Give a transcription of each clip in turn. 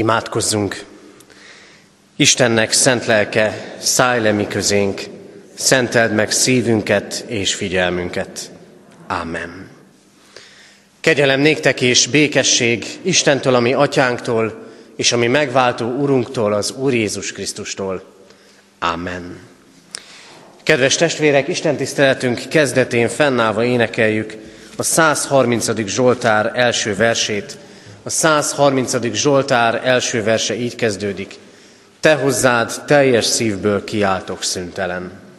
Imádkozzunk! Istennek szent lelke, szállj le mi közénk, szenteld meg szívünket és figyelmünket. Ámen. Kegyelem néktek és békesség Istentől, ami atyánktól, és ami megváltó Urunktól, az Úr Jézus Krisztustól. Ámen. Kedves testvérek, Isten tiszteletünk kezdetén fennállva énekeljük a 130. Zsoltár első versét, a 130. Zsoltár első verse így kezdődik. Te hozzád teljes szívből kiáltok szüntelen.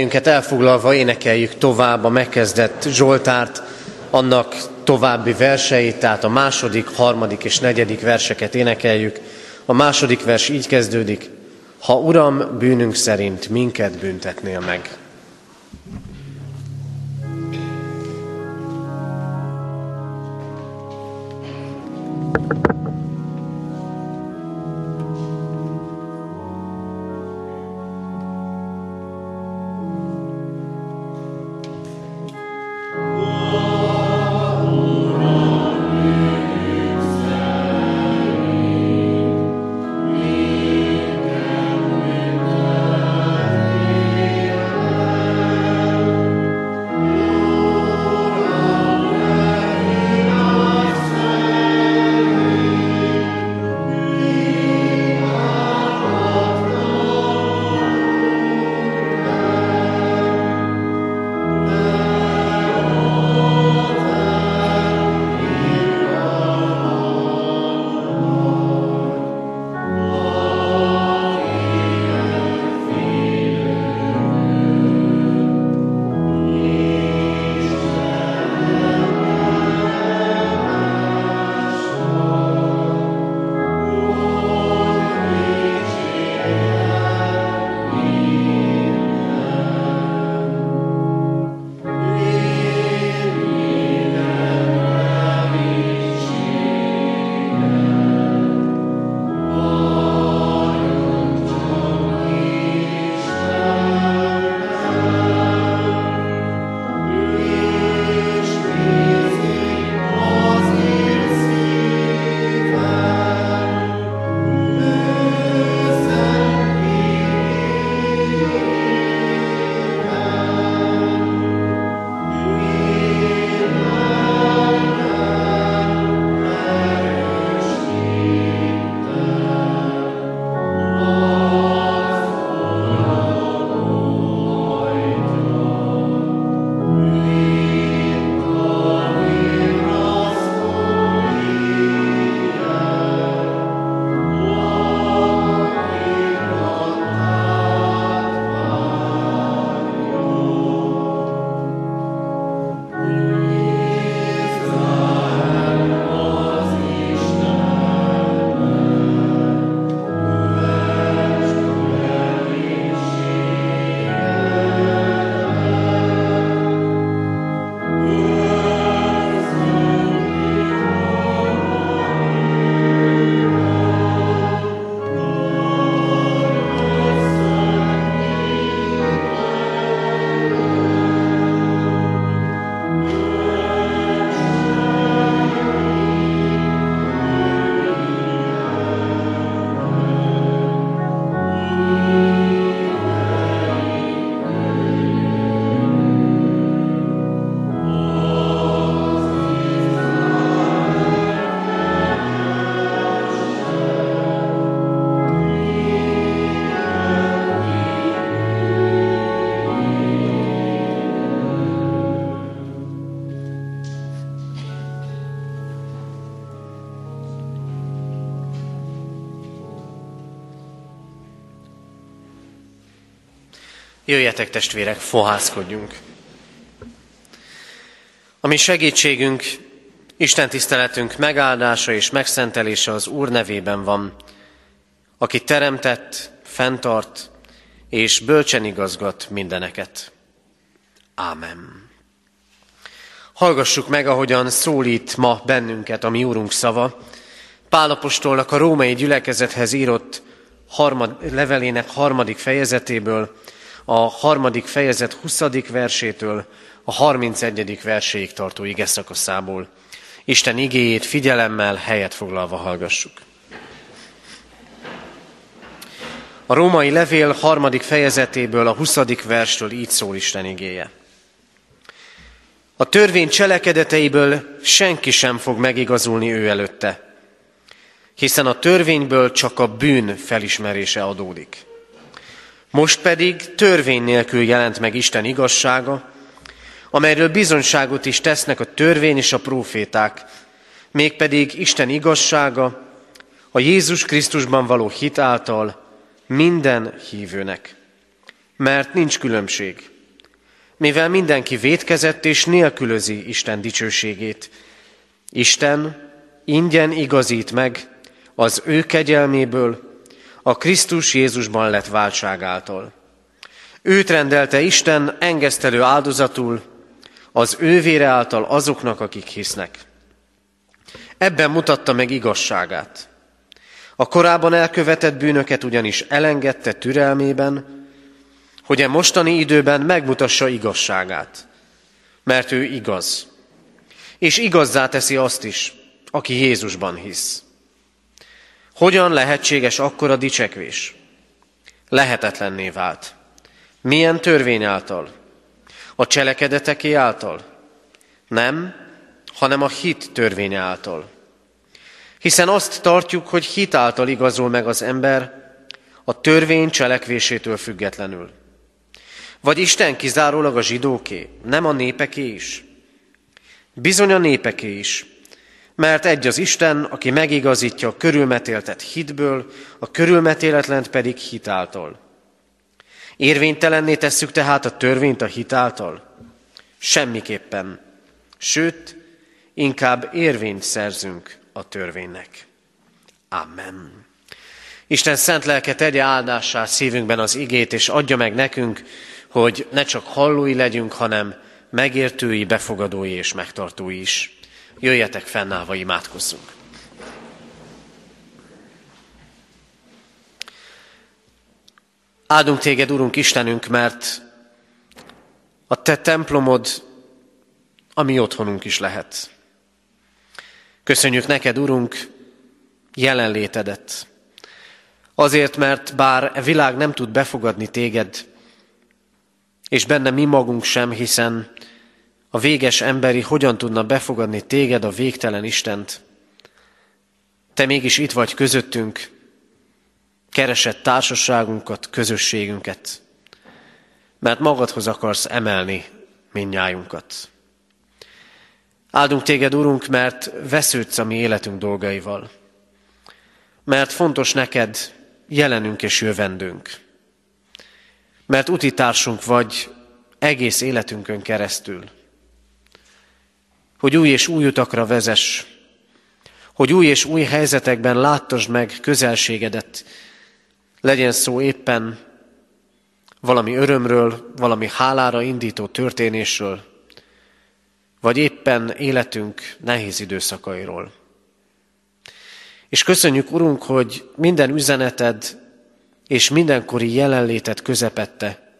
Helyünket elfoglalva énekeljük tovább a megkezdett Zsoltárt, annak további verseit, tehát a második, harmadik és negyedik verseket énekeljük. A második vers így kezdődik, ha Uram bűnünk szerint minket büntetnél meg. Jöjjetek testvérek, fohászkodjunk. A mi segítségünk, Isten tiszteletünk megáldása és megszentelése az Úr nevében van, aki teremtett, fenntart és bölcsen igazgat mindeneket. Ámen. Hallgassuk meg, ahogyan szólít ma bennünket a mi Úrunk szava, Pálapostolnak a római gyülekezethez írott harmad, levelének harmadik fejezetéből, a harmadik fejezet 20. versétől a 31. verséig tartó ige szakaszából. Isten igéjét figyelemmel helyet foglalva hallgassuk. A római levél harmadik fejezetéből a 20. verstől így szól Isten igéje. A törvény cselekedeteiből senki sem fog megigazulni ő előtte, hiszen a törvényből csak a bűn felismerése adódik. Most pedig törvény nélkül jelent meg Isten igazsága, amelyről bizonyságot is tesznek a törvény és a proféták, mégpedig Isten igazsága a Jézus Krisztusban való hit által minden hívőnek. Mert nincs különbség, mivel mindenki vétkezett és nélkülözi Isten dicsőségét. Isten ingyen igazít meg az ő kegyelméből, a Krisztus Jézusban lett váltság által. Őt rendelte Isten engesztelő áldozatul, az ő vére által azoknak, akik hisznek. Ebben mutatta meg igazságát. A korábban elkövetett bűnöket ugyanis elengedte türelmében, hogy a mostani időben megmutassa igazságát, mert ő igaz. És igazzá teszi azt is, aki Jézusban hisz. Hogyan lehetséges akkora dicsekvés? Lehetetlenné vált. Milyen törvény által? A cselekedeteké által? Nem, hanem a hit törvénye által. Hiszen azt tartjuk, hogy hit által igazol meg az ember a törvény cselekvésétől függetlenül. Vagy Isten kizárólag a zsidóké, nem a népeké is? Bizony a népeké is, mert egy az Isten, aki megigazítja a körülmetéltet hitből, a körülmetéletlent pedig hitáltal. Érvénytelenné tesszük tehát a törvényt a hitáltal? Semmiképpen. Sőt, inkább érvényt szerzünk a törvénynek. Amen. Isten szent lelke tegye áldássá szívünkben az igét, és adja meg nekünk, hogy ne csak hallói legyünk, hanem megértői, befogadói és megtartói is. Jöjjetek fennállva, imádkozzunk. Áldunk téged, Urunk Istenünk, mert a te templomod a mi otthonunk is lehet. Köszönjük neked, Urunk, jelenlétedet. Azért, mert bár a világ nem tud befogadni téged, és benne mi magunk sem, hiszen a véges emberi hogyan tudna befogadni téged, a végtelen Istent. Te mégis itt vagy közöttünk, keresett társaságunkat, közösségünket, mert magadhoz akarsz emelni minnyájunkat. Áldunk téged, Urunk, mert vesződsz a mi életünk dolgaival, mert fontos neked jelenünk és jövendünk, mert utitársunk vagy egész életünkön keresztül, hogy új és új utakra vezess, hogy új és új helyzetekben láttasd meg közelségedet, legyen szó éppen valami örömről, valami hálára indító történésről, vagy éppen életünk nehéz időszakairól. És köszönjük, Urunk, hogy minden üzeneted és mindenkori jelenléted közepette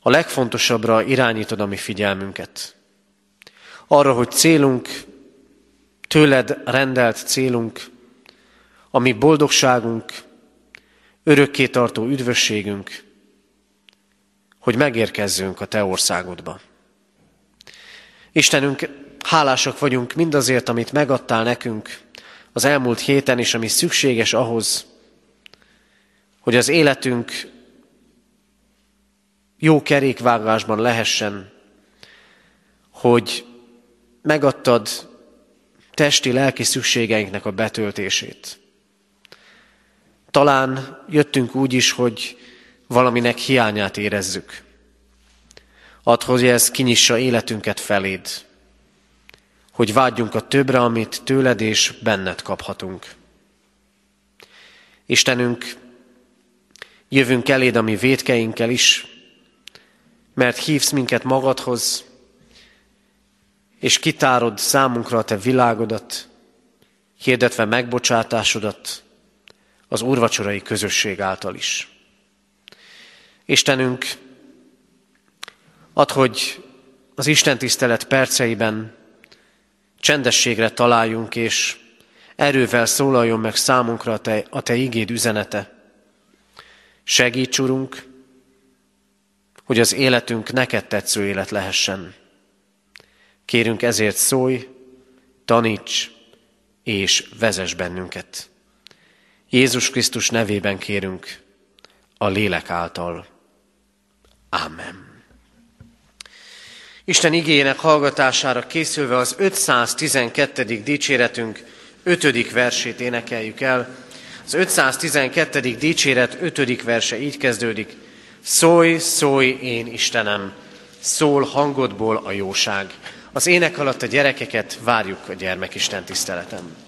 a legfontosabbra irányítod a mi figyelmünket. Arra, hogy célunk, tőled rendelt célunk, a mi boldogságunk, örökké tartó üdvösségünk, hogy megérkezzünk a Te országodba. Istenünk, hálásak vagyunk mindazért, amit megadtál nekünk az elmúlt héten, és ami szükséges ahhoz, hogy az életünk jó kerékvágásban lehessen, hogy megadtad testi, lelki szükségeinknek a betöltését. Talán jöttünk úgy is, hogy valaminek hiányát érezzük. Add, hogy ez kinyissa életünket feléd, hogy vágyjunk a többre, amit tőled és benned kaphatunk. Istenünk, jövünk eléd a mi védkeinkkel is, mert hívsz minket magadhoz, és kitárod számunkra a te világodat, hirdetve megbocsátásodat az úrvacsorai közösség által is. Istenünk, Add, hogy az Isten tisztelet perceiben csendességre találjunk, és erővel szólaljon meg számunkra a Te, a te igéd üzenete. Segíts, Urunk, hogy az életünk neked tetsző élet lehessen. Kérünk ezért szólj, taníts és vezess bennünket. Jézus Krisztus nevében kérünk, a lélek által. Amen. Isten igényének hallgatására készülve az 512. dicséretünk 5. versét énekeljük el. Az 512. dicséret 5. verse így kezdődik. Szólj, szólj én Istenem, szól hangodból a jóság. Az ének alatt a gyerekeket várjuk a gyermekisten tiszteleten.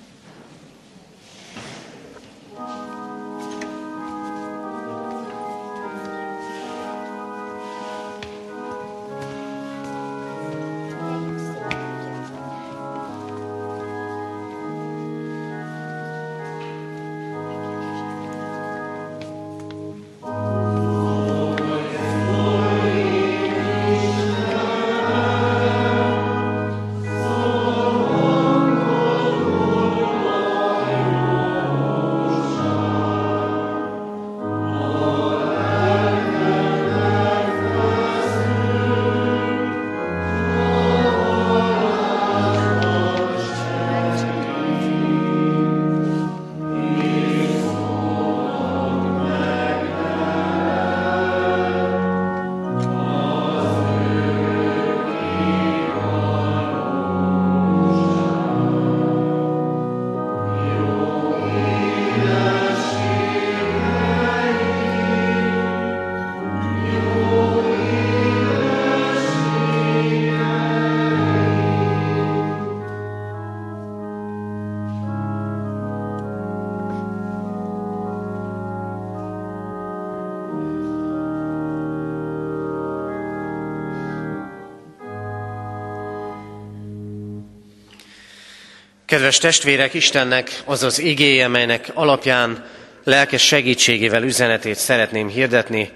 Kedves testvérek, Istennek az az igéje, melynek alapján lelkes segítségével üzenetét szeretném hirdetni,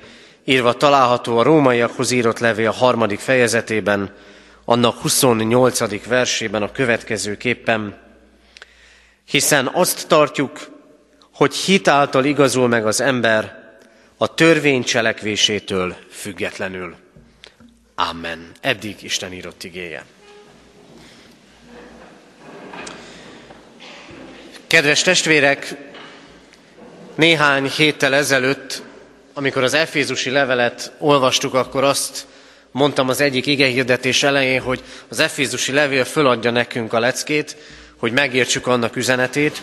írva található a rómaiakhoz írott levél harmadik fejezetében, annak 28. versében a következő képpen. Hiszen azt tartjuk, hogy hitáltal igazul meg az ember a törvény cselekvésétől függetlenül. Amen. Eddig Isten írott igéje. Kedves testvérek, néhány héttel ezelőtt, amikor az Efézusi levelet olvastuk, akkor azt mondtam az egyik igehirdetés elején, hogy az Efézusi levél föladja nekünk a leckét, hogy megértsük annak üzenetét.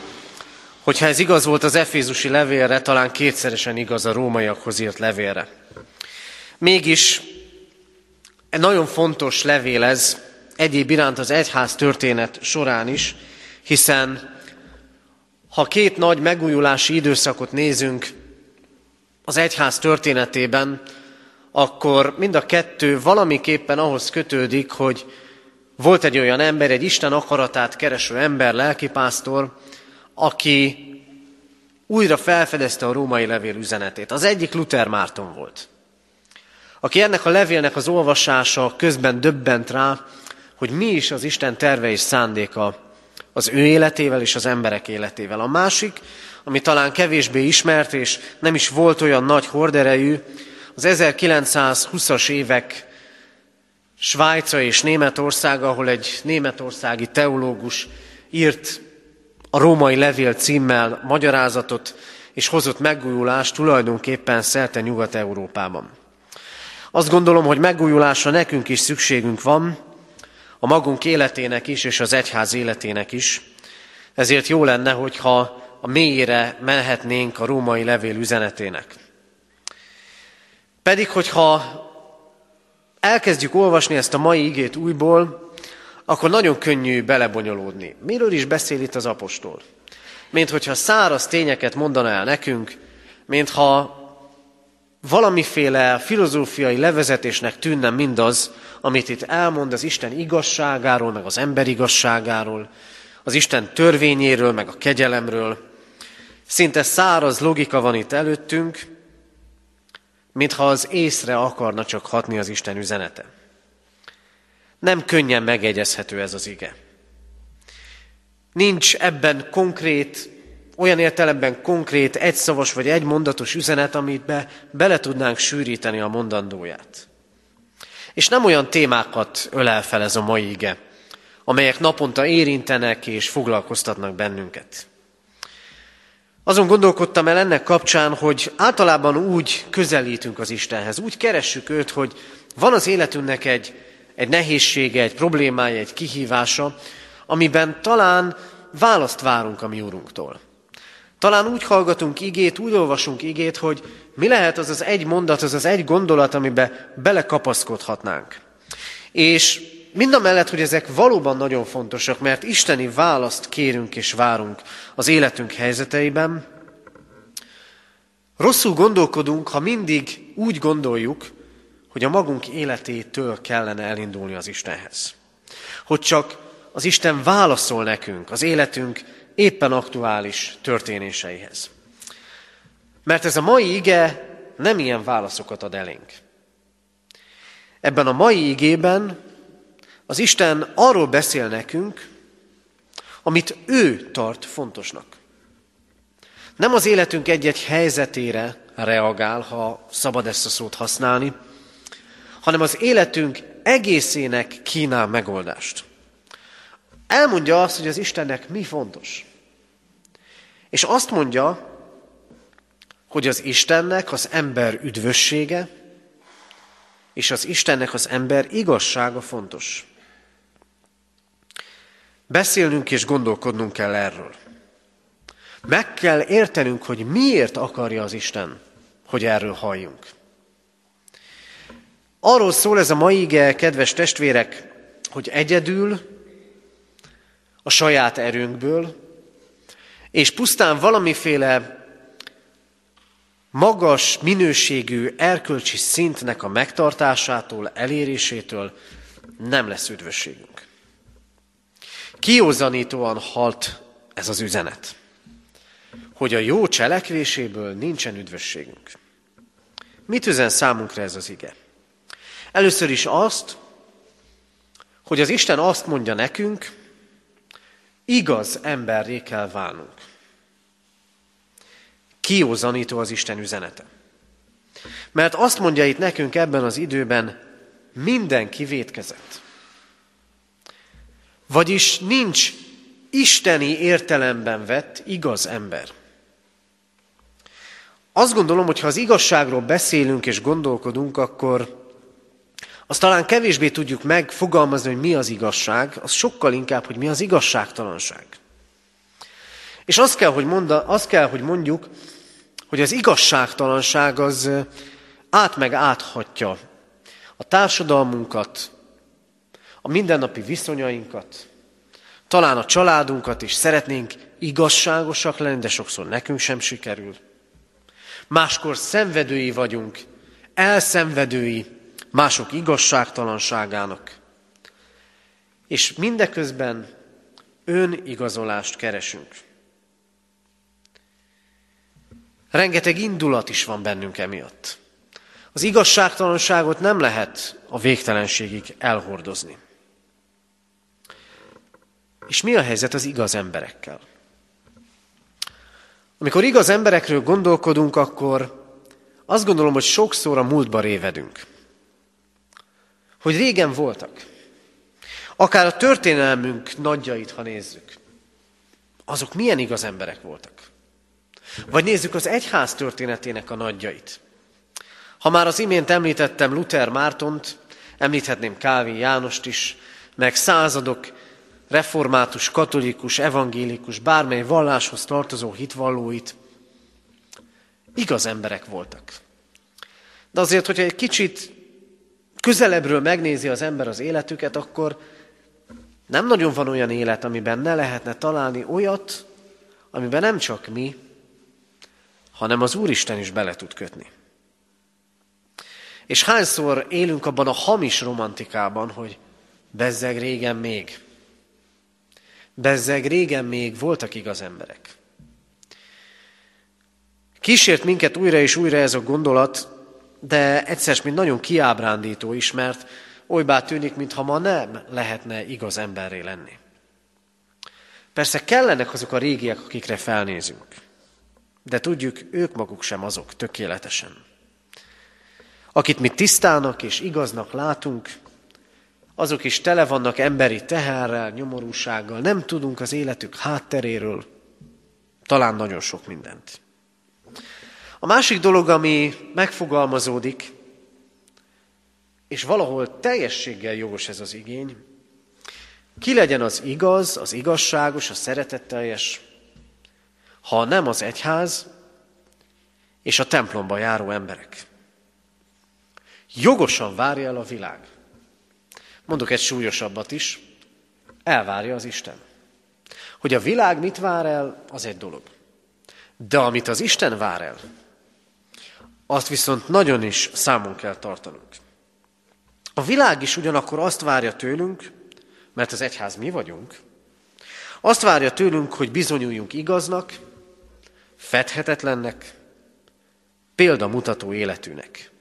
Hogyha ez igaz volt az Efézusi levélre, talán kétszeresen igaz a rómaiakhoz írt levélre. Mégis egy nagyon fontos levél ez, egyéb iránt az egyház történet során is, hiszen ha két nagy megújulási időszakot nézünk az egyház történetében, akkor mind a kettő valamiképpen ahhoz kötődik, hogy volt egy olyan ember, egy Isten akaratát kereső ember, lelkipásztor, aki újra felfedezte a római levél üzenetét. Az egyik Luther Márton volt, aki ennek a levélnek az olvasása közben döbbent rá, hogy mi is az Isten terve és szándéka az ő életével és az emberek életével. A másik, ami talán kevésbé ismert, és nem is volt olyan nagy horderejű, az 1920-as évek Svájca és Németország, ahol egy németországi teológus írt a római levél címmel magyarázatot, és hozott megújulást tulajdonképpen szerte Nyugat-Európában. Azt gondolom, hogy megújulásra nekünk is szükségünk van, a magunk életének is, és az egyház életének is. Ezért jó lenne, hogyha a mélyére mehetnénk a római levél üzenetének. Pedig, hogyha elkezdjük olvasni ezt a mai igét újból, akkor nagyon könnyű belebonyolódni. Miről is beszél itt az apostol? Mint hogyha száraz tényeket mondaná el nekünk, mintha valamiféle filozófiai levezetésnek tűnne mindaz, amit itt elmond az Isten igazságáról, meg az ember igazságáról, az Isten törvényéről, meg a kegyelemről. Szinte száraz logika van itt előttünk, mintha az észre akarna csak hatni az Isten üzenete. Nem könnyen megegyezhető ez az ige. Nincs ebben konkrét, olyan értelemben konkrét, egyszavas vagy egymondatos üzenet, amit be, bele tudnánk sűríteni a mondandóját. És nem olyan témákat ölel fel ez a mai ige, amelyek naponta érintenek és foglalkoztatnak bennünket. Azon gondolkodtam el ennek kapcsán, hogy általában úgy közelítünk az Istenhez, úgy keressük őt, hogy van az életünknek egy, egy nehézsége, egy problémája, egy kihívása, amiben talán választ várunk a mi úrunktól. Talán úgy hallgatunk igét, úgy olvasunk igét, hogy mi lehet az az egy mondat, az az egy gondolat, amiben belekapaszkodhatnánk. És mind a mellett, hogy ezek valóban nagyon fontosak, mert isteni választ kérünk és várunk az életünk helyzeteiben, rosszul gondolkodunk, ha mindig úgy gondoljuk, hogy a magunk életétől kellene elindulni az Istenhez. Hogy csak az Isten válaszol nekünk az életünk éppen aktuális történéseihez. Mert ez a mai ige nem ilyen válaszokat ad elénk. Ebben a mai igében az Isten arról beszél nekünk, amit ő tart fontosnak. Nem az életünk egy-egy helyzetére reagál, ha szabad ezt a szót használni, hanem az életünk egészének kínál megoldást. Elmondja azt, hogy az Istennek mi fontos. És azt mondja, hogy az Istennek az ember üdvössége, és az Istennek az ember igazsága fontos. Beszélnünk és gondolkodnunk kell erről. Meg kell értenünk, hogy miért akarja az Isten, hogy erről halljunk. Arról szól ez a mai ige, kedves testvérek, hogy egyedül, a saját erőnkből, és pusztán valamiféle magas minőségű erkölcsi szintnek a megtartásától, elérésétől nem lesz üdvösségünk. Kiózanítóan halt ez az üzenet, hogy a jó cselekvéséből nincsen üdvösségünk. Mit üzen számunkra ez az ige? Először is azt, hogy az Isten azt mondja nekünk, igaz emberré kell válnunk. Kiózanító az Isten üzenete. Mert azt mondja itt nekünk ebben az időben, mindenki vétkezett. Vagyis nincs isteni értelemben vett igaz ember. Azt gondolom, hogy ha az igazságról beszélünk és gondolkodunk, akkor azt talán kevésbé tudjuk megfogalmazni, hogy mi az igazság, az sokkal inkább, hogy mi az igazságtalanság. És azt kell, hogy, monda, azt kell, hogy mondjuk, hogy az igazságtalanság az át meg áthatja a társadalmunkat, a mindennapi viszonyainkat, talán a családunkat is szeretnénk igazságosak lenni, de sokszor nekünk sem sikerül. Máskor szenvedői vagyunk, elszenvedői mások igazságtalanságának. És mindeközben önigazolást keresünk. Rengeteg indulat is van bennünk emiatt. Az igazságtalanságot nem lehet a végtelenségig elhordozni. És mi a helyzet az igaz emberekkel? Amikor igaz emberekről gondolkodunk, akkor azt gondolom, hogy sokszor a múltba révedünk hogy régen voltak. Akár a történelmünk nagyjait, ha nézzük. Azok milyen igaz emberek voltak. Vagy nézzük az egyház történetének a nagyjait. Ha már az imént említettem Luther Mártont, említhetném Kávi Jánost is, meg századok református, katolikus, evangélikus, bármely valláshoz tartozó hitvallóit, igaz emberek voltak. De azért, hogyha egy kicsit közelebbről megnézi az ember az életüket, akkor nem nagyon van olyan élet, amiben ne lehetne találni olyat, amiben nem csak mi, hanem az Úristen is bele tud kötni. És hányszor élünk abban a hamis romantikában, hogy bezzeg régen még. Bezzeg régen még voltak igaz emberek. Kísért minket újra és újra ez a gondolat, de egyszer mint nagyon kiábrándító is, mert olybá tűnik, mintha ma nem lehetne igaz emberré lenni. Persze kellenek azok a régiek, akikre felnézünk, de tudjuk, ők maguk sem azok tökéletesen. Akit mi tisztának és igaznak látunk, azok is tele vannak emberi teherrel, nyomorúsággal, nem tudunk az életük hátteréről, talán nagyon sok mindent. A másik dolog, ami megfogalmazódik, és valahol teljességgel jogos ez az igény, ki legyen az igaz, az igazságos, a szeretetteljes, ha nem az egyház és a templomba járó emberek. Jogosan várja el a világ. Mondok egy súlyosabbat is, elvárja az Isten. Hogy a világ mit vár el, az egy dolog. De amit az Isten vár el, azt viszont nagyon is számon kell tartanunk. A világ is ugyanakkor azt várja tőlünk, mert az egyház mi vagyunk, azt várja tőlünk, hogy bizonyuljunk igaznak, fedhetetlennek, példamutató életűnek.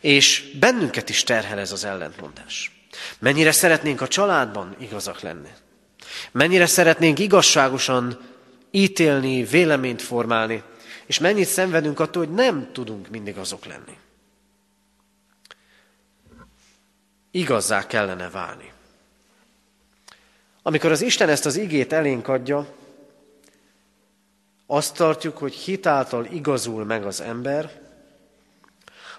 És bennünket is terhel ez az ellentmondás. Mennyire szeretnénk a családban igazak lenni. Mennyire szeretnénk igazságosan ítélni, véleményt formálni, és mennyit szenvedünk attól, hogy nem tudunk mindig azok lenni. Igazzá kellene válni. Amikor az Isten ezt az igét elénk adja, azt tartjuk, hogy hitáltal igazul meg az ember,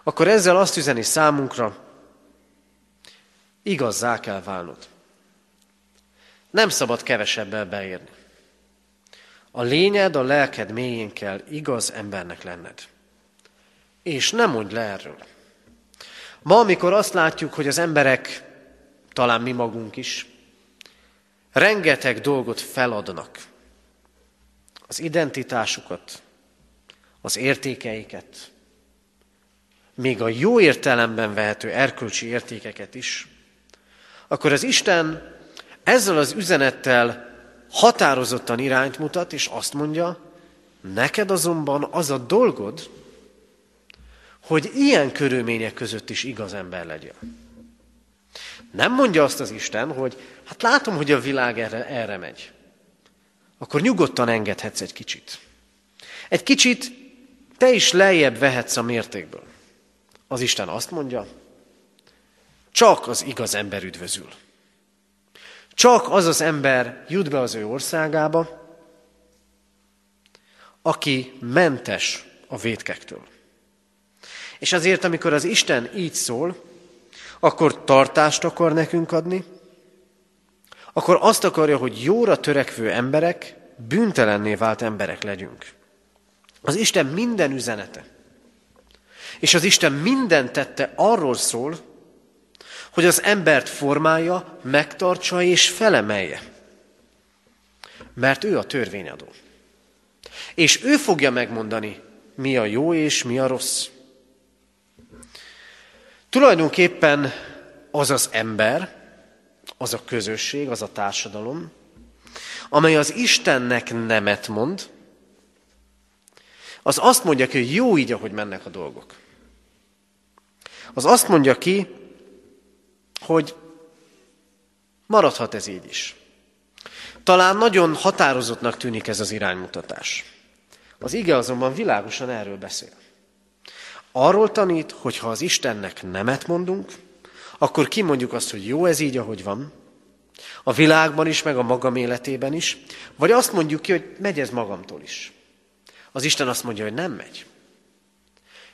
akkor ezzel azt üzeni számunkra, igazzá kell válnod. Nem szabad kevesebbel beérni. A lényed, a lelked mélyén kell igaz embernek lenned. És nem mondj le erről. Ma, amikor azt látjuk, hogy az emberek, talán mi magunk is, rengeteg dolgot feladnak. Az identitásukat, az értékeiket, még a jó értelemben vehető erkölcsi értékeket is, akkor az Isten ezzel az üzenettel határozottan irányt mutat, és azt mondja, neked azonban az a dolgod, hogy ilyen körülmények között is igaz ember legyen. Nem mondja azt az Isten, hogy hát látom, hogy a világ erre, erre megy. Akkor nyugodtan engedhetsz egy kicsit. Egy kicsit te is lejjebb vehetsz a mértékből. Az Isten azt mondja, csak az igaz ember üdvözül. Csak az az ember jut be az ő országába, aki mentes a vétkektől. És azért, amikor az Isten így szól, akkor tartást akar nekünk adni, akkor azt akarja, hogy jóra törekvő emberek, bűntelenné vált emberek legyünk. Az Isten minden üzenete, és az Isten minden tette arról szól, hogy az embert formálja, megtartsa és felemelje. Mert ő a törvényadó. És ő fogja megmondani, mi a jó és mi a rossz. Tulajdonképpen az az ember, az a közösség, az a társadalom, amely az Istennek nemet mond, az azt mondja ki, hogy jó így, ahogy mennek a dolgok. Az azt mondja ki, hogy maradhat ez így is. Talán nagyon határozottnak tűnik ez az iránymutatás. Az ige azonban világosan erről beszél. Arról tanít, hogy ha az Istennek nemet mondunk, akkor kimondjuk azt, hogy jó ez így, ahogy van, a világban is, meg a magam életében is, vagy azt mondjuk ki, hogy megy ez magamtól is. Az Isten azt mondja, hogy nem megy.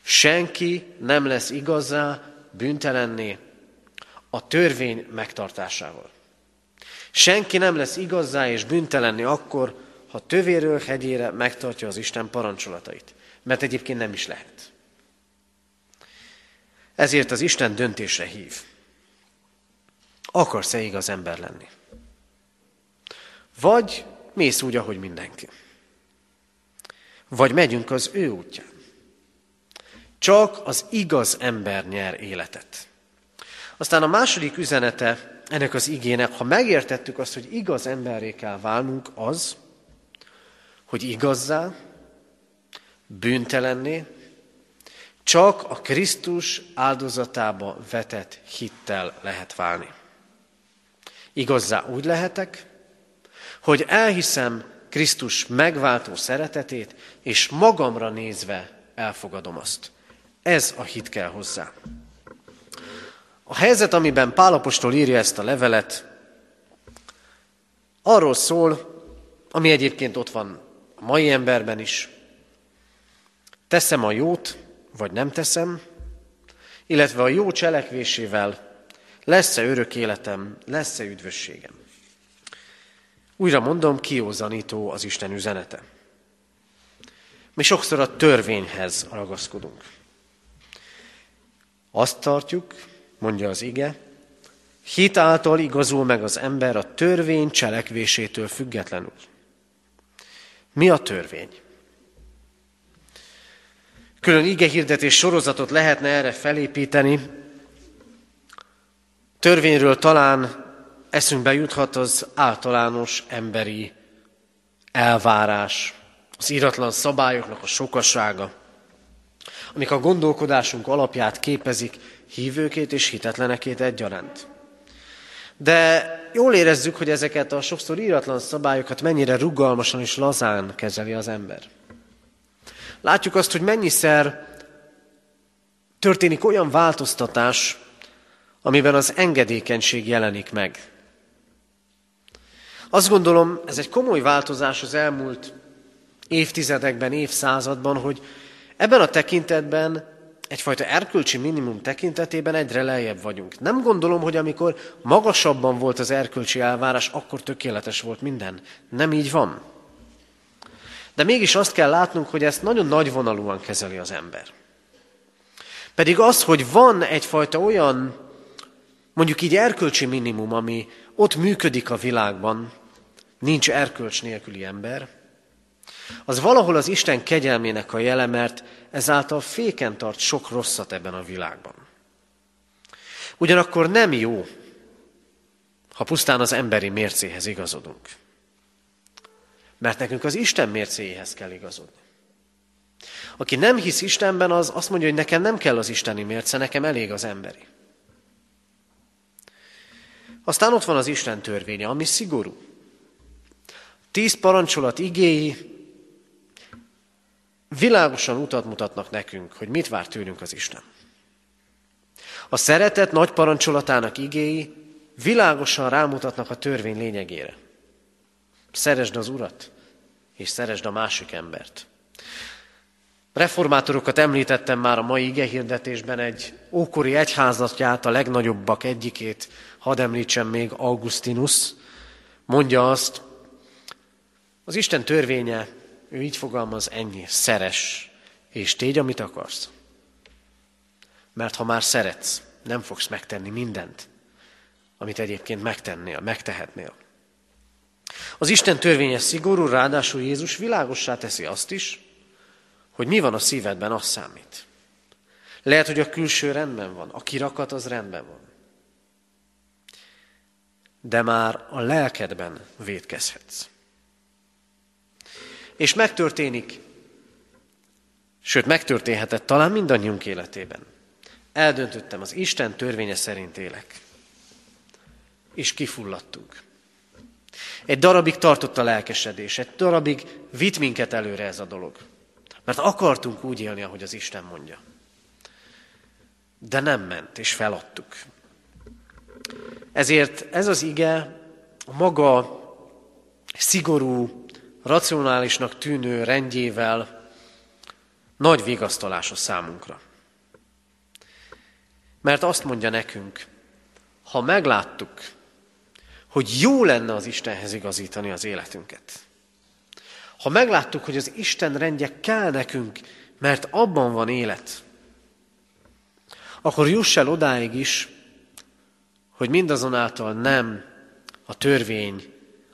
Senki nem lesz igazá, bűntelenné a törvény megtartásával. Senki nem lesz igazá és bűntelenné akkor, ha tövéről hegyére megtartja az Isten parancsolatait. Mert egyébként nem is lehet. Ezért az Isten döntésre hív. Akarsz-e igaz ember lenni? Vagy mész úgy, ahogy mindenki. Vagy megyünk az ő útján. Csak az igaz ember nyer életet. Aztán a második üzenete ennek az igének, ha megértettük azt, hogy igaz emberré kell válnunk, az, hogy igazzá, bűntelenné, csak a Krisztus áldozatába vetett hittel lehet válni. Igazzá úgy lehetek, hogy elhiszem Krisztus megváltó szeretetét, és magamra nézve elfogadom azt. Ez a hit kell hozzá. A helyzet, amiben Pálapostól írja ezt a levelet, arról szól, ami egyébként ott van a mai emberben is. Teszem a jót, vagy nem teszem, illetve a jó cselekvésével lesz-e örök életem, lesz-e üdvösségem. Újra mondom, kiózanító az Isten üzenete. Mi sokszor a törvényhez ragaszkodunk. Azt tartjuk, mondja az ige, hit által igazul meg az ember a törvény cselekvésétől függetlenül. Mi a törvény? Külön ige hirdetés sorozatot lehetne erre felépíteni. Törvényről talán eszünkbe juthat az általános emberi elvárás, az íratlan szabályoknak a sokasága, amik a gondolkodásunk alapját képezik hívőkét és hitetlenekét egyaránt. De jól érezzük, hogy ezeket a sokszor íratlan szabályokat mennyire rugalmasan és lazán kezeli az ember. Látjuk azt, hogy mennyiszer történik olyan változtatás, amiben az engedékenység jelenik meg. Azt gondolom, ez egy komoly változás az elmúlt évtizedekben, évszázadban, hogy ebben a tekintetben egyfajta erkölcsi minimum tekintetében egyre lejjebb vagyunk. Nem gondolom, hogy amikor magasabban volt az erkölcsi elvárás, akkor tökéletes volt minden. Nem így van. De mégis azt kell látnunk, hogy ezt nagyon nagyvonalúan kezeli az ember. Pedig az, hogy van egyfajta olyan, mondjuk így erkölcsi minimum, ami ott működik a világban, nincs erkölcs nélküli ember, az valahol az Isten kegyelmének a jele, mert ezáltal féken tart sok rosszat ebben a világban. Ugyanakkor nem jó, ha pusztán az emberi mércéhez igazodunk. Mert nekünk az Isten mércéjéhez kell igazodni. Aki nem hisz Istenben, az azt mondja, hogy nekem nem kell az isteni mérce, nekem elég az emberi. Aztán ott van az Isten törvénye, ami szigorú. Tíz parancsolat igéi világosan utat mutatnak nekünk, hogy mit vár tőlünk az Isten. A szeretet nagy parancsolatának igéi világosan rámutatnak a törvény lényegére. Szeresd az Urat, és szeresd a másik embert. Reformátorokat említettem már a mai igehirdetésben, egy ókori egyházatját, a legnagyobbak egyikét, hadd említsem még, Augustinus, mondja azt, az Isten törvénye, ő így fogalmaz, ennyi, szeres, és tégy, amit akarsz. Mert ha már szeretsz, nem fogsz megtenni mindent, amit egyébként megtennél, megtehetnél. Az Isten törvénye szigorú, ráadásul Jézus világossá teszi azt is, hogy mi van a szívedben, az számít. Lehet, hogy a külső rendben van, a kirakat az rendben van. De már a lelkedben védkezhetsz. És megtörténik, sőt megtörténhetett talán mindannyiunk életében. Eldöntöttem, az Isten törvénye szerint élek. És kifulladtunk. Egy darabig tartott a lelkesedés, egy darabig vitt minket előre ez a dolog. Mert akartunk úgy élni, ahogy az Isten mondja. De nem ment, és feladtuk. Ezért ez az ige maga szigorú, racionálisnak tűnő rendjével nagy vigasztalás a számunkra. Mert azt mondja nekünk, ha megláttuk, hogy jó lenne az Istenhez igazítani az életünket. Ha megláttuk, hogy az Isten rendje kell nekünk, mert abban van élet, akkor juss el odáig is, hogy mindazonáltal nem a törvény,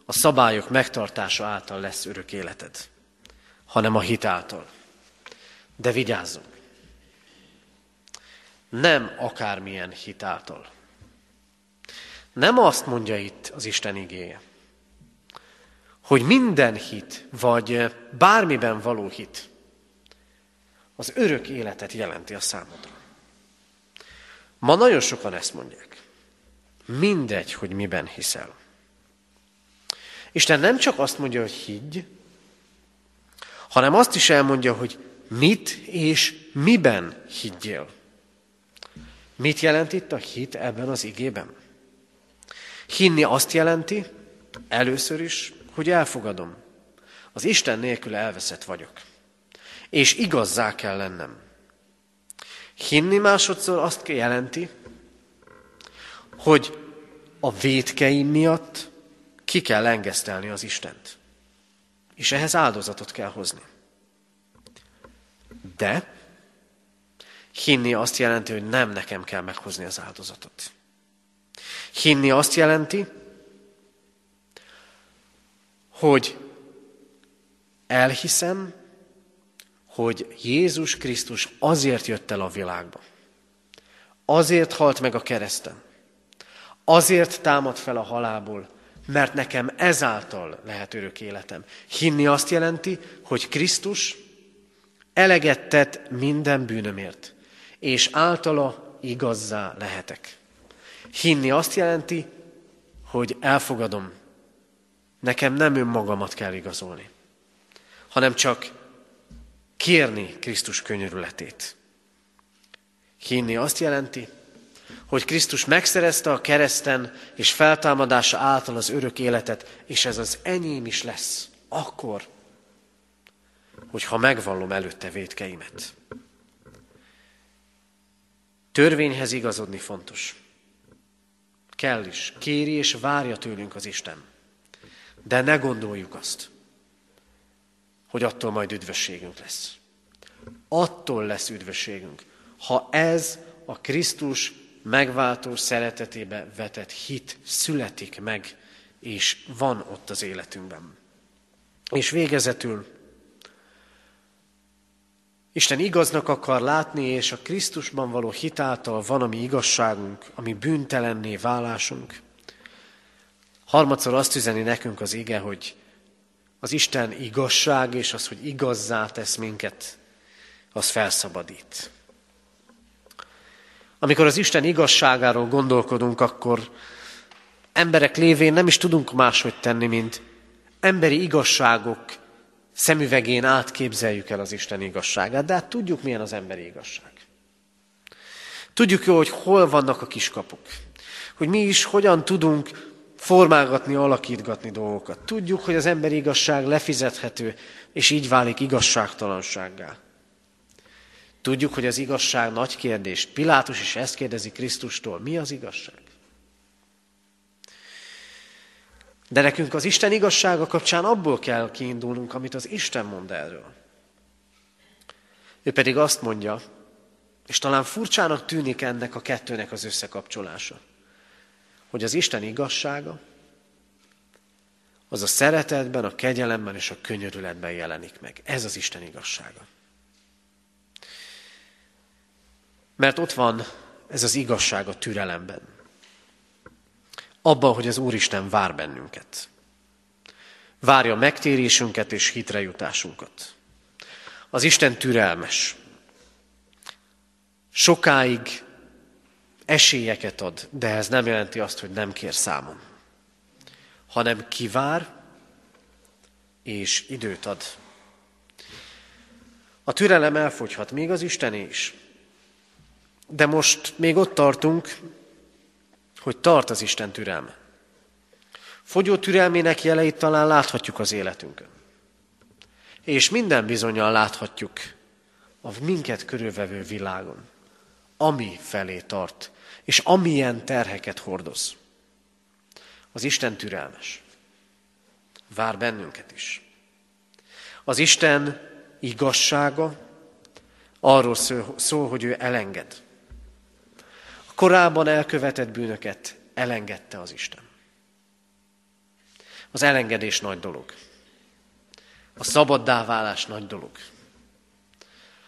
a szabályok megtartása által lesz örök életed, hanem a hit által. De vigyázzunk! Nem akármilyen hit által. Nem azt mondja itt az Isten igéje, hogy minden hit, vagy bármiben való hit, az örök életet jelenti a számodra. Ma nagyon sokan ezt mondják. Mindegy, hogy miben hiszel. Isten nem csak azt mondja, hogy higgy, hanem azt is elmondja, hogy mit és miben higgyél. Mit jelent itt a hit ebben az igében? Hinni azt jelenti, először is, hogy elfogadom. Az Isten nélkül elveszett vagyok. És igazzá kell lennem. Hinni másodszor azt jelenti, hogy a védkeim miatt ki kell engesztelni az Istent. És ehhez áldozatot kell hozni. De hinni azt jelenti, hogy nem nekem kell meghozni az áldozatot. Hinni azt jelenti, hogy elhiszem, hogy Jézus Krisztus azért jött el a világba. Azért halt meg a kereszten. Azért támad fel a halálból, mert nekem ezáltal lehet örök életem. Hinni azt jelenti, hogy Krisztus eleget tett minden bűnömért, és általa igazzá lehetek. Hinni azt jelenti, hogy elfogadom, nekem nem önmagamat kell igazolni, hanem csak kérni Krisztus könyörületét. Hinni azt jelenti, hogy Krisztus megszerezte a kereszten és feltámadása által az örök életet, és ez az enyém is lesz, akkor, hogyha megvallom előtte védkeimet. Törvényhez igazodni fontos. Kell is. Kéri és várja tőlünk az Isten. De ne gondoljuk azt, hogy attól majd üdvösségünk lesz. Attól lesz üdvösségünk, ha ez a Krisztus megváltó szeretetébe vetett hit születik meg, és van ott az életünkben. És végezetül Isten igaznak akar látni, és a Krisztusban való hitáltal van a mi igazságunk, ami bűntelenné válásunk. Harmadszor azt üzeni nekünk az ige, hogy az Isten igazság, és az, hogy igazzá tesz minket, az felszabadít. Amikor az Isten igazságáról gondolkodunk, akkor emberek lévén nem is tudunk máshogy tenni, mint emberi igazságok szemüvegén átképzeljük el az Isten igazságát, de hát tudjuk, milyen az emberi igazság. Tudjuk jó, hogy hol vannak a kiskapuk. Hogy mi is hogyan tudunk formálgatni, alakítgatni dolgokat. Tudjuk, hogy az emberi igazság lefizethető, és így válik igazságtalansággá. Tudjuk, hogy az igazság nagy kérdés. Pilátus is ezt kérdezi Krisztustól. Mi az igazság? De nekünk az Isten igazsága kapcsán abból kell kiindulnunk, amit az Isten mond erről. Ő pedig azt mondja, és talán furcsának tűnik ennek a kettőnek az összekapcsolása, hogy az Isten igazsága az a szeretetben, a kegyelemben és a könyörületben jelenik meg. Ez az Isten igazsága. Mert ott van ez az igazság a türelemben. Abban, hogy az Úristen vár bennünket. Várja megtérésünket és hitrejutásunkat. Az Isten türelmes. Sokáig esélyeket ad, de ez nem jelenti azt, hogy nem kér számon, hanem kivár és időt ad. A türelem elfogyhat, még az Istené is. De most még ott tartunk, hogy tart az Isten türelme. Fogyó türelmének jeleit talán láthatjuk az életünkön. És minden bizonyal láthatjuk a minket körülvevő világon, ami felé tart, és amilyen terheket hordoz. Az Isten türelmes. Vár bennünket is. Az Isten igazsága arról szól, hogy ő elenged korábban elkövetett bűnöket elengedte az Isten. Az elengedés nagy dolog. A szabaddá válás nagy dolog.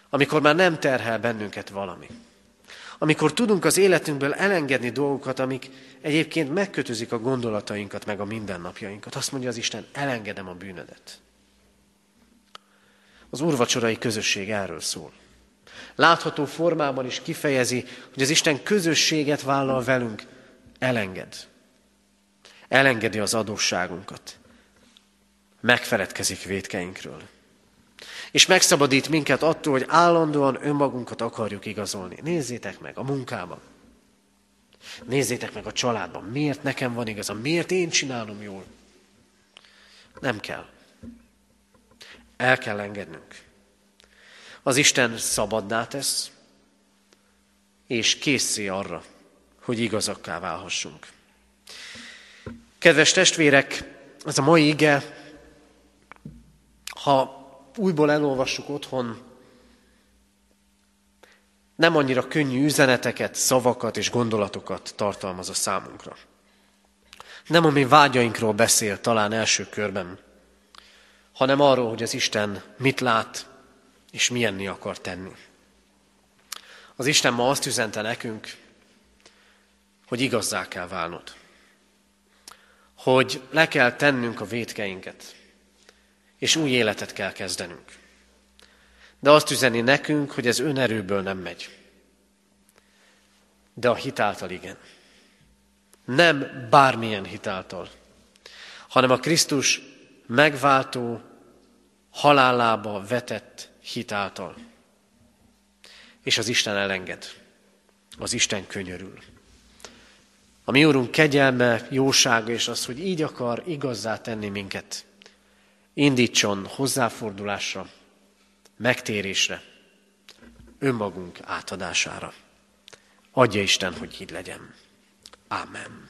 Amikor már nem terhel bennünket valami. Amikor tudunk az életünkből elengedni dolgokat, amik egyébként megkötözik a gondolatainkat, meg a mindennapjainkat. Azt mondja az Isten, elengedem a bűnödet. Az úrvacsorai közösség erről szól. Látható formában is kifejezi, hogy az Isten közösséget vállal velünk, elenged. Elengedi az adósságunkat. Megfeledkezik védkeinkről. És megszabadít minket attól, hogy állandóan önmagunkat akarjuk igazolni. Nézzétek meg a munkában. Nézzétek meg a családban. Miért nekem van igaza? Miért én csinálom jól? Nem kell. El kell engednünk. Az Isten szabaddá tesz, és készé arra, hogy igazakká válhassunk. Kedves testvérek, ez a mai ige, ha újból elolvassuk otthon, nem annyira könnyű üzeneteket, szavakat és gondolatokat tartalmaz a számunkra. Nem a mi vágyainkról beszél talán első körben, hanem arról, hogy az Isten mit lát, és milyenni akar tenni. Az Isten ma azt üzente nekünk, hogy igazzá kell válnod. Hogy le kell tennünk a vétkeinket, és új életet kell kezdenünk. De azt üzeni nekünk, hogy ez önerőből nem megy. De a hitáltal igen. Nem bármilyen hitáltal, hanem a Krisztus megváltó, halálába vetett hitáltal. És az Isten elenged. Az Isten könyörül. A mi Úrunk kegyelme, jósága és az, hogy így akar igazzá tenni minket, indítson hozzáfordulásra, megtérésre, önmagunk átadására. Adja Isten, hogy így legyen. Ámen.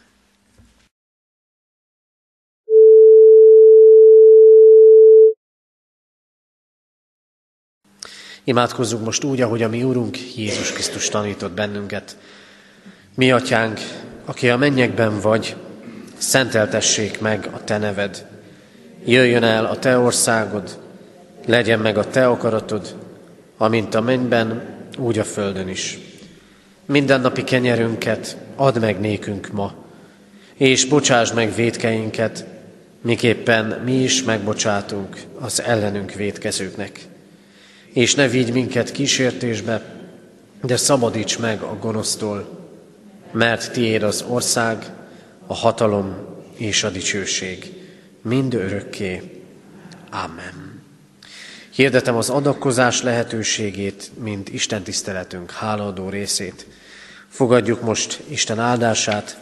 Imádkozzunk most úgy, ahogy a mi Úrunk Jézus Krisztus tanított bennünket. Mi, Atyánk, aki a mennyekben vagy, szenteltessék meg a Te neved. Jöjjön el a Te országod, legyen meg a Te akaratod, amint a mennyben, úgy a földön is. Mindennapi kenyerünket add meg nékünk ma, és bocsáss meg védkeinket, miképpen mi is megbocsátunk az ellenünk védkezőknek és ne vigy minket kísértésbe, de szabadíts meg a gonosztól, mert tiéd az ország, a hatalom és a dicsőség, mind örökké. Amen. Hirdetem az adakozás lehetőségét, mint Isten tiszteletünk hálaadó részét. Fogadjuk most Isten áldását.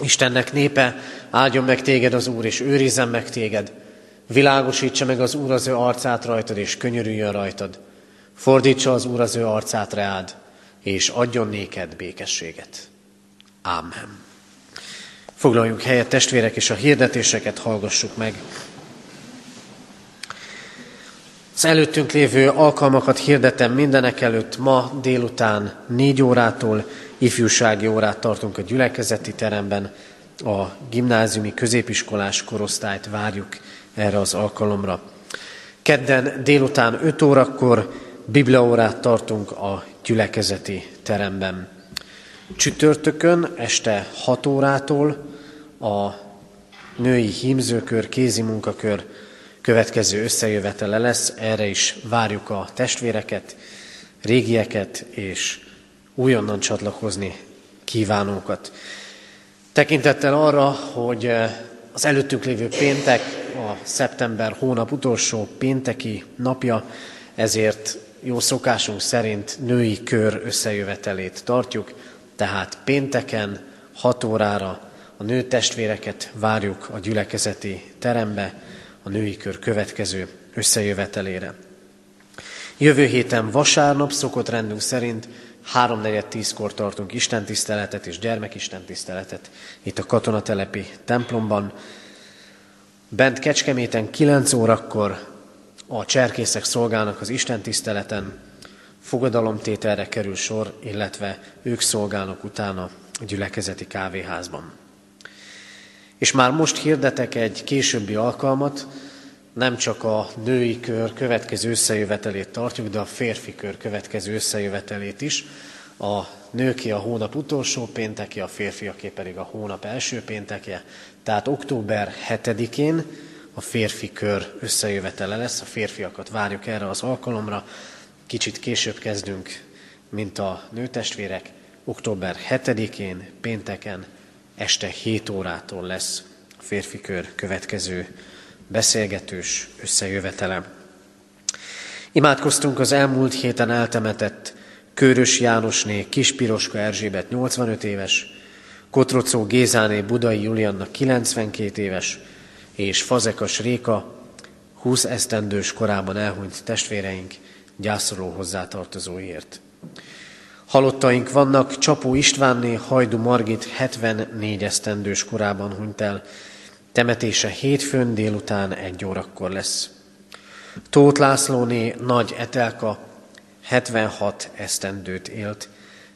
Istennek népe, áldjon meg téged az Úr, és őrizzen meg téged. Világosítsa meg az Úr az ő arcát rajtad, és könyörüljön rajtad. Fordítsa az Úr az ő arcát reád, és adjon néked békességet. Ámen. Foglaljunk helyet, testvérek, és a hirdetéseket hallgassuk meg. Az előttünk lévő alkalmakat hirdetem mindenek előtt. Ma délután négy órától ifjúsági órát tartunk a gyülekezeti teremben. A gimnáziumi középiskolás korosztályt várjuk erre az alkalomra. Kedden délután 5 órakor bibliaórát tartunk a gyülekezeti teremben. Csütörtökön este 6 órától a női hímzőkör, kézi munkakör következő összejövetele lesz. Erre is várjuk a testvéreket, régieket és újonnan csatlakozni kívánókat. Tekintettel arra, hogy az előttünk lévő péntek a szeptember hónap utolsó pénteki napja, ezért jó szokásunk szerint női kör összejövetelét tartjuk, tehát pénteken 6 órára a nő testvéreket várjuk a gyülekezeti terembe, a női kör következő összejövetelére. Jövő héten vasárnap szokott rendünk szerint 3.4.10-kor tartunk istentiszteletet és gyermekistentiszteletet itt a katonatelepi templomban. Bent Kecskeméten 9 órakor a cserkészek szolgálnak az istentiszteleten, fogadalomtételre kerül sor, illetve ők szolgálnak utána a gyülekezeti kávéházban. És már most hirdetek egy későbbi alkalmat, nem csak a női kör következő összejövetelét tartjuk, de a férfi kör következő összejövetelét is. A nőké a hónap utolsó pénteke, a férfiaké pedig a hónap első pénteke. Tehát október 7-én a férfi kör összejövetele lesz, a férfiakat várjuk erre az alkalomra. Kicsit később kezdünk, mint a nőtestvérek. Október 7-én, pénteken, este 7 órától lesz a férfi kör következő beszélgetős összejövetele. Imádkoztunk az elmúlt héten eltemetett Körös Jánosné Kispiroska Erzsébet 85 éves, Kotrocó Gézáné Budai Julianna 92 éves, és Fazekas Réka 20 esztendős korában elhunyt testvéreink gyászoló hozzátartozóért. Halottaink vannak, Csapó Istvánné Hajdu Margit 74 esztendős korában hunyt el, Temetése hétfőn délután egy órakor lesz. Tóth Lászlóné Nagy Etelka 76 esztendőt élt.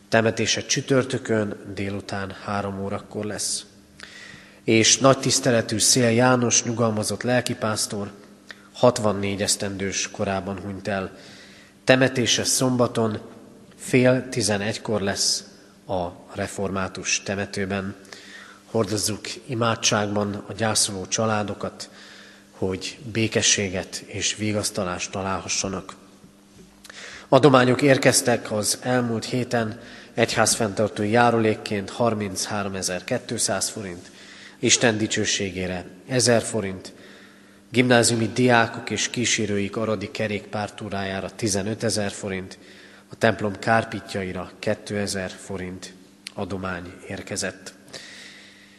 Temetése csütörtökön délután három órakor lesz. És nagy tiszteletű Szél János nyugalmazott lelkipásztor 64 esztendős korában hunyt el. Temetése szombaton fél tizenegykor lesz a református temetőben hordozzuk imádságban a gyászoló családokat, hogy békességet és vigasztalást találhassanak. Adományok érkeztek az elmúlt héten egyházfenntartó járulékként 33.200 forint, Isten dicsőségére 1000 forint, gimnáziumi diákok és kísérőik aradi kerékpártúrájára 15 ezer forint, a templom kárpitjaira 2000 forint adomány érkezett.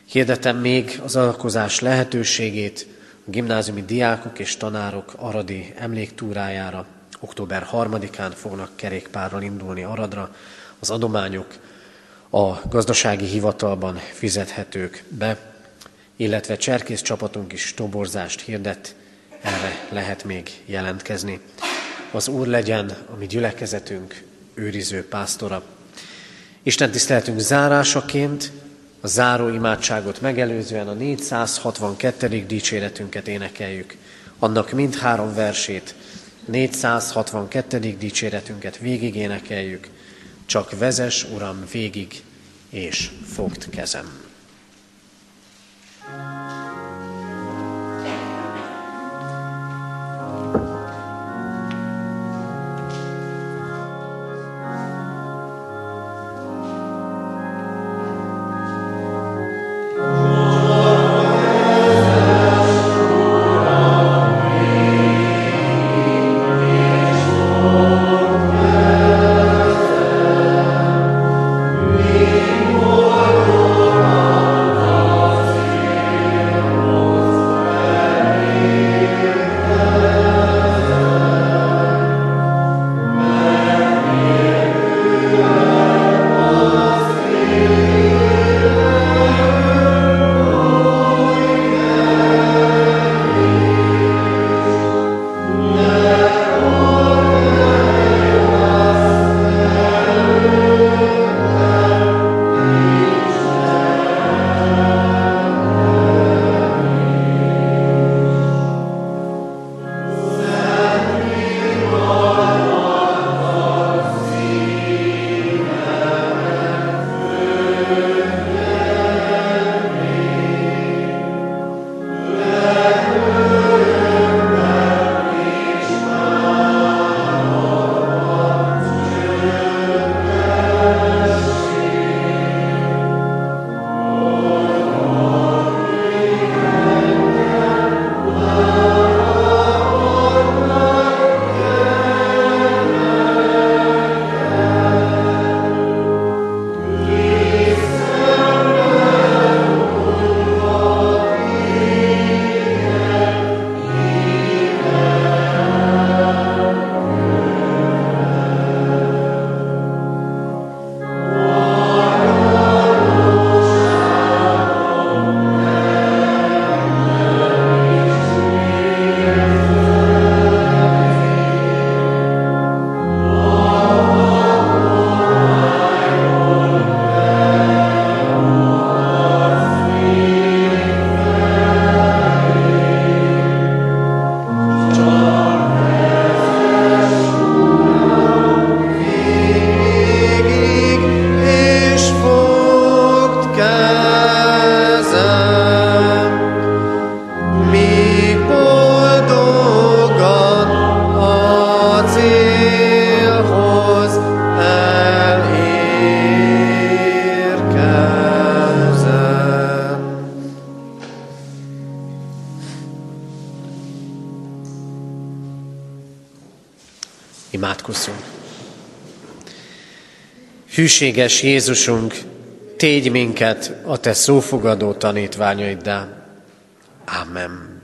Hirdetem még az alkozás lehetőségét a gimnáziumi diákok és tanárok aradi emléktúrájára. Október 3-án fognak kerékpárral indulni Aradra. Az adományok a gazdasági hivatalban fizethetők be, illetve cserkész csapatunk is toborzást hirdet, erre lehet még jelentkezni. Az Úr legyen a mi gyülekezetünk őriző pásztora. Isten tiszteltünk zárásaként a záró imádságot megelőzően a 462. dicséretünket énekeljük. Annak mindhárom versét, 462. dicséretünket végig énekeljük. Csak vezes, Uram, végig, és fogd kezem. Hűséges Jézusunk, tégy minket a Te szófogadó tanítványaiddá. Amen.